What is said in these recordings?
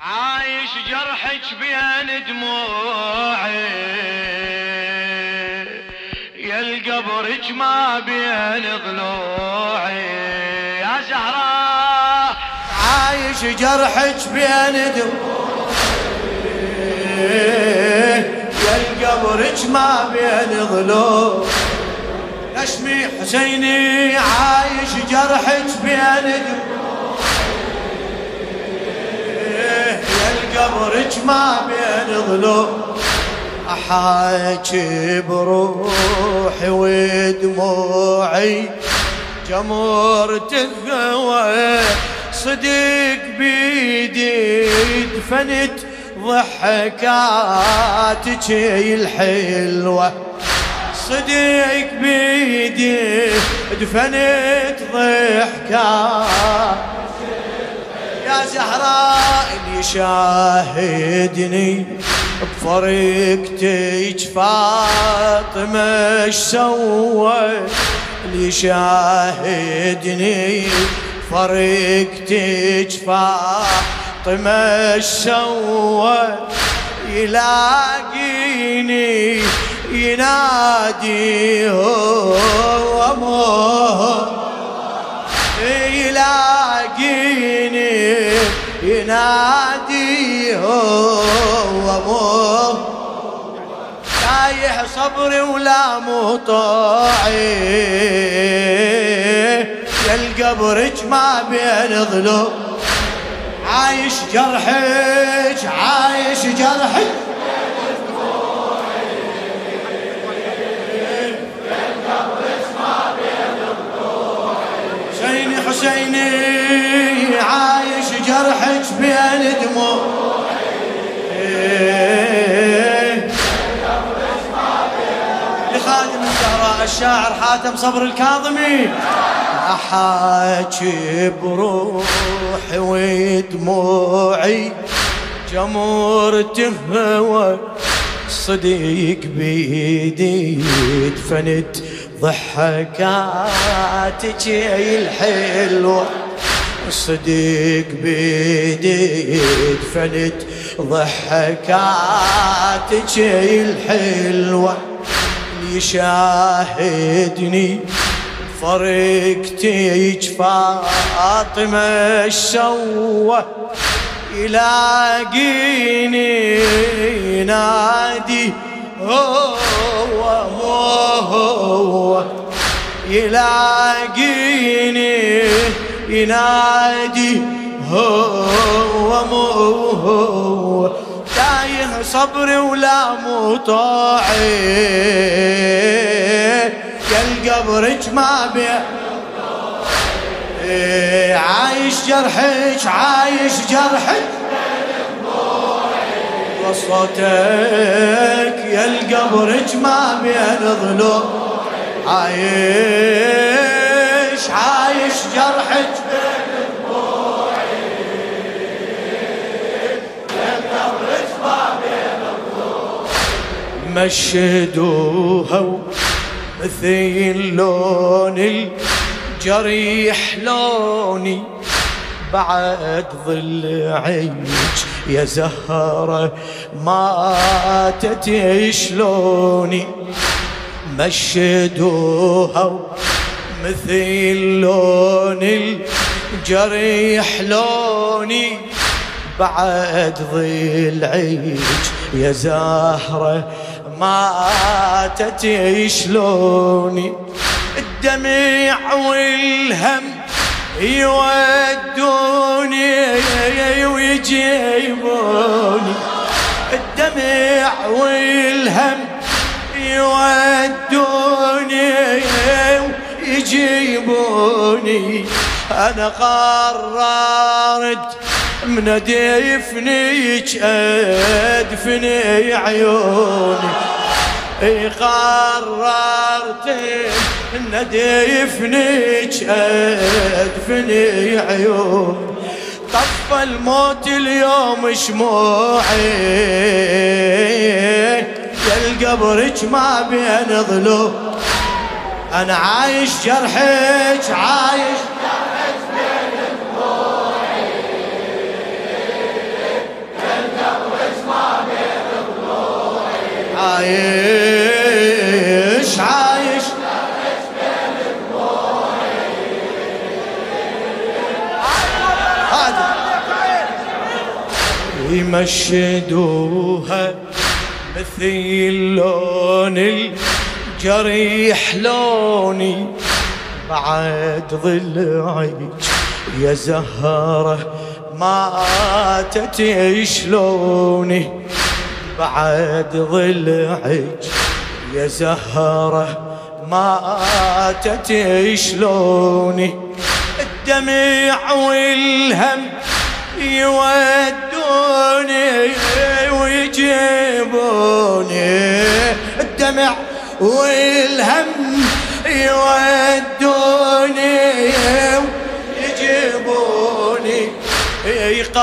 عايش جرحك بين دموعي. يا القبرك ما بين ضلوعي يا زهراء عايش جرحك بين دموعي. يا القبرك ما بين ضلوعي اشمي حسيني عايش جرحك بين دموعي؟ ما بين ضلوع احاكي بروحي ودموعي. جمر تهوى صدق بيدي دفنت ضحكاتك الحلوة. صدق بيدي دفنت ضحكاتك يا زهراء اللي شاهدني بفرقتك فاطمة إيش سوى؟ اللي شاهدني فرقتك فاطمة إيش سوى؟ يلاقيني ينادي هو صبري ولا مطاعي. يا القبرك ما بين ظلو عايش جرحك عايش جرحك. حسيني. الشاعر حاتم صبر الكاظمي. أحاكي بروحي ودموعي جمور تهوى صديق بيدي دفنت ضحكاتك الحلوة صديق بيدي دفنت ضحكاتك الحلوة يشاهدني فرقتك فاطمة الشوة يلاقيني ينادي هو هو يلاقيني ينادي. هو مو هو صبري ولا مطاعي. يا القبرك ما بيه عايش جرحك عايش جرحك. صوتك يا القبرك ما بين ضلوع عايش عايش جرحك. مشدوها مثل لون الجريح لوني بعد ضلعك يا زهرة ماتت شلوني. مشدوها مثل لون الجريح لوني بعد ضلعك يا زهرة ماتت شلوني؟ الدمع والهم يودوني ويجيبوني. الدمع والهم يودوني ويجيبوني. أنا قررت من دفنيك أدفني عيوني. قررت ان دفنك ادفني عيون. طف الموت اليوم شموعي. يا القبرك ما بين ظلو أنا عايش جرحك عايش عايش عايش. يمشدوها مثل لون الجريح لوني. بعد ظل عيش يا زهرة ماتت شلوني بعد ضلعك يا زهرة ماتت شلوني؟ الدمع والهم يودوني ويجيبوني. الدمع والهم يودوني.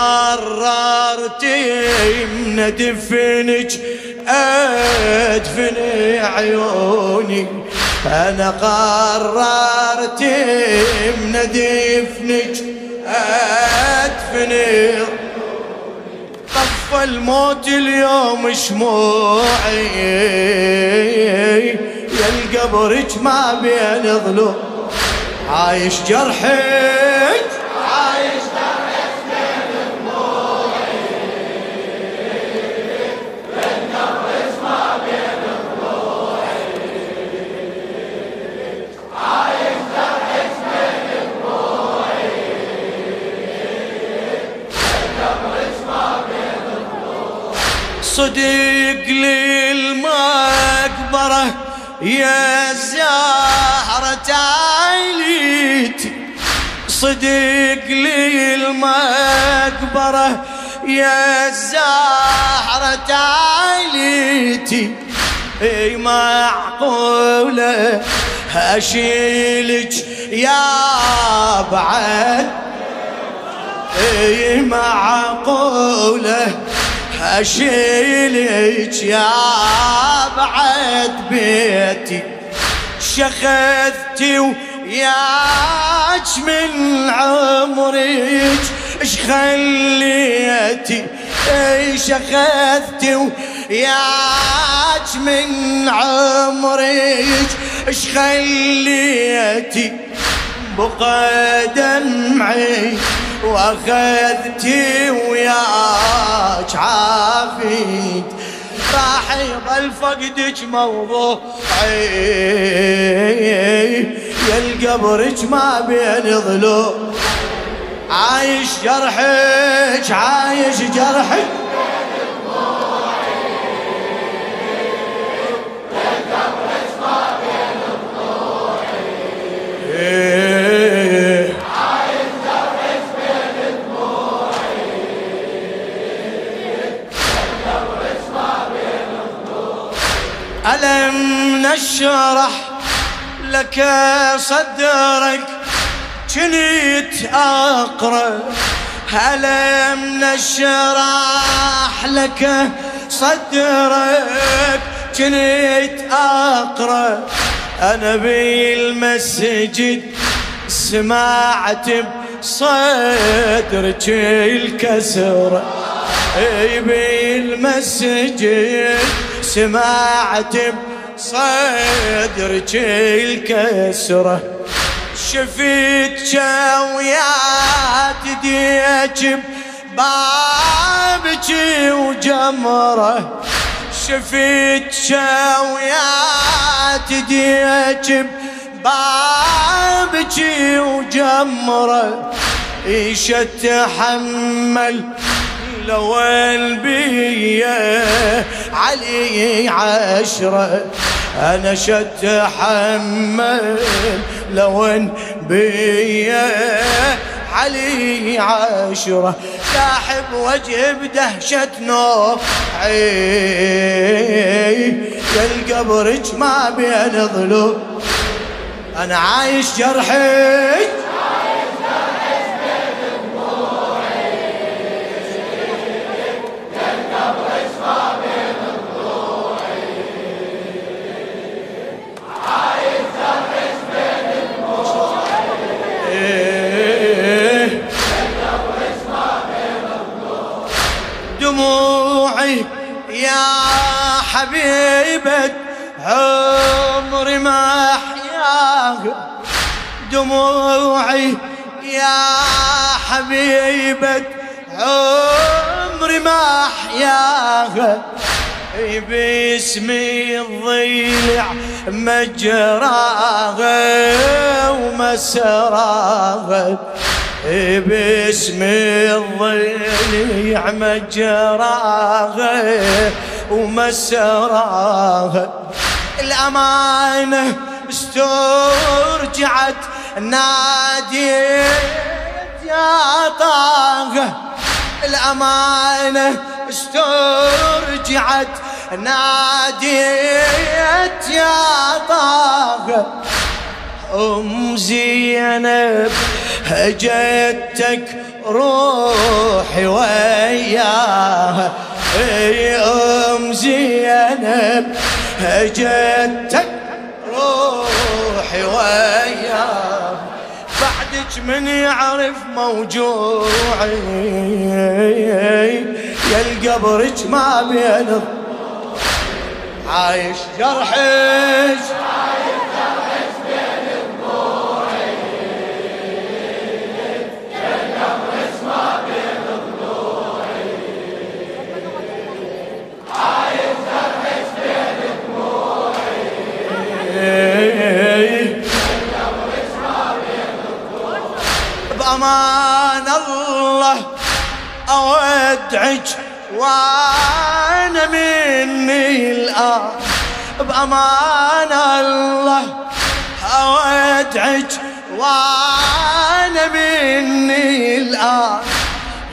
قررت من دفنك أدفن عيوني. أنا قررت من دفنك أدفن. طف الموت اليوم شموعي يا القبرك ما بين ظلوع. عايش جرحك. صدق للمقبرة يا زهرة عيليتي صدق للمقبرة يا زهرة عيليتي أي معقولة اشيلك يا بعد؟ أي معقولة اشيلك يا بعد بيتي. شخذتي وياك من عمرك. اش خليتي؟ أي شخذتي وياك من عمرك. اش خليتي؟ بقى دمعي وأخذتي وياك عافيت. راح يضل فقدك موضوعي يا القبرك ما بين ضلوع عايش جرحك عايش جرحك. لك صدرك كنت أقرأ ألم نشرح لك صدرك كنت أقرأ. أنا بالمسجد سمعت بصدرك الكسرة أي بالمسجد سمعت بصدرك الكسرة شفت شويات ديك بابك وجمرة. شفت شويات ديك بابك وجمرة. إيش تحمل لو البية علي عشرة أنا شتحمل لو بيا علي عشرة. لاحب وجه بدهشة نوعي القبرك ما بين ظلوع أنا عايش جرحك حبيبة عمري ما احياها دموعي يا حبيبة عمري ما احياها باسم الضلع مجراها ومسراها باسم الضلع مجراها ومسراها الأمانة استرجعت ناديت يا طه الأمانة استرجعت ناديت يا طه أم زينب هجتك روحي وياها. أي أم زينب هجتك روحي وياها بعدك من يعرف موجوعي. يا القبرك ما بين عايش جرحك. بأمان الله أودعك وأنا مني الآن. بأمان الله أودعك وأنا مني الآن.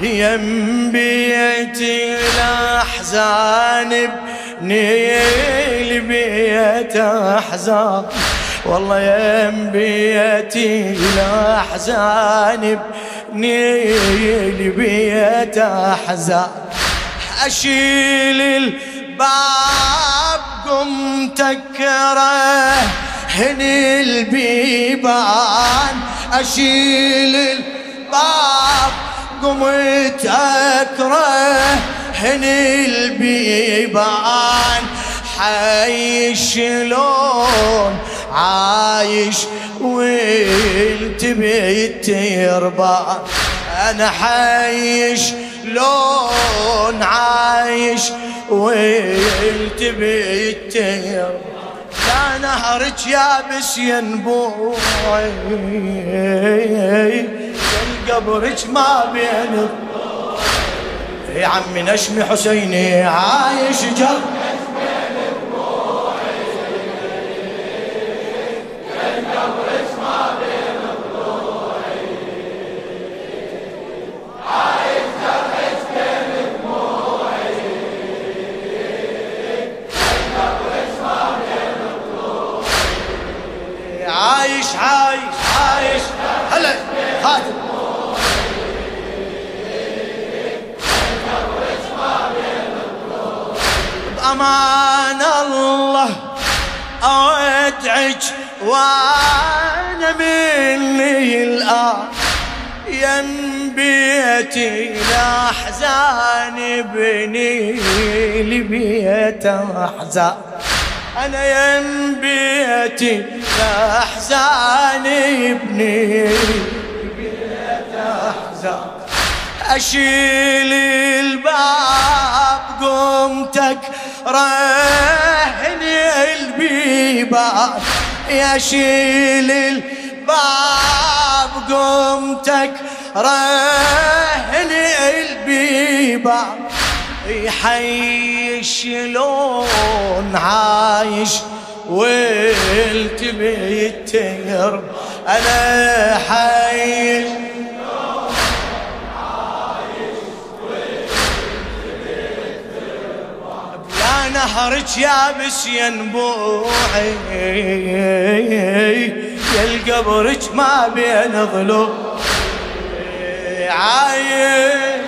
ينبيتي الأحزان بنيل بيت أحزان. والله ينبيتي الأحزان بنيل بيت أحزان. أشيل الباب قمت أكره هني البيبان. أشيل الباب قمت أكره هني البيبان. حي شلون عايش وانت بالتربان أنا حي شلون عايش وانت بالتربان لا نهرك يابس ينبوعي قبرك ما بين يا عمي نشمي حسيني عايش جر يم بيتي الأحزان بني لبيت أحزان. أنا يم بيتي الأحزان بني لبيت أحزان. أشيل الباب قمتك رهني البيبان. يا شيل الباب قمتك رهني البيبان يحي شلون عايش والتبي التير أنا حي يا نهرك يابس ينبوعي يا القبرك ما بين ضلوع عايش.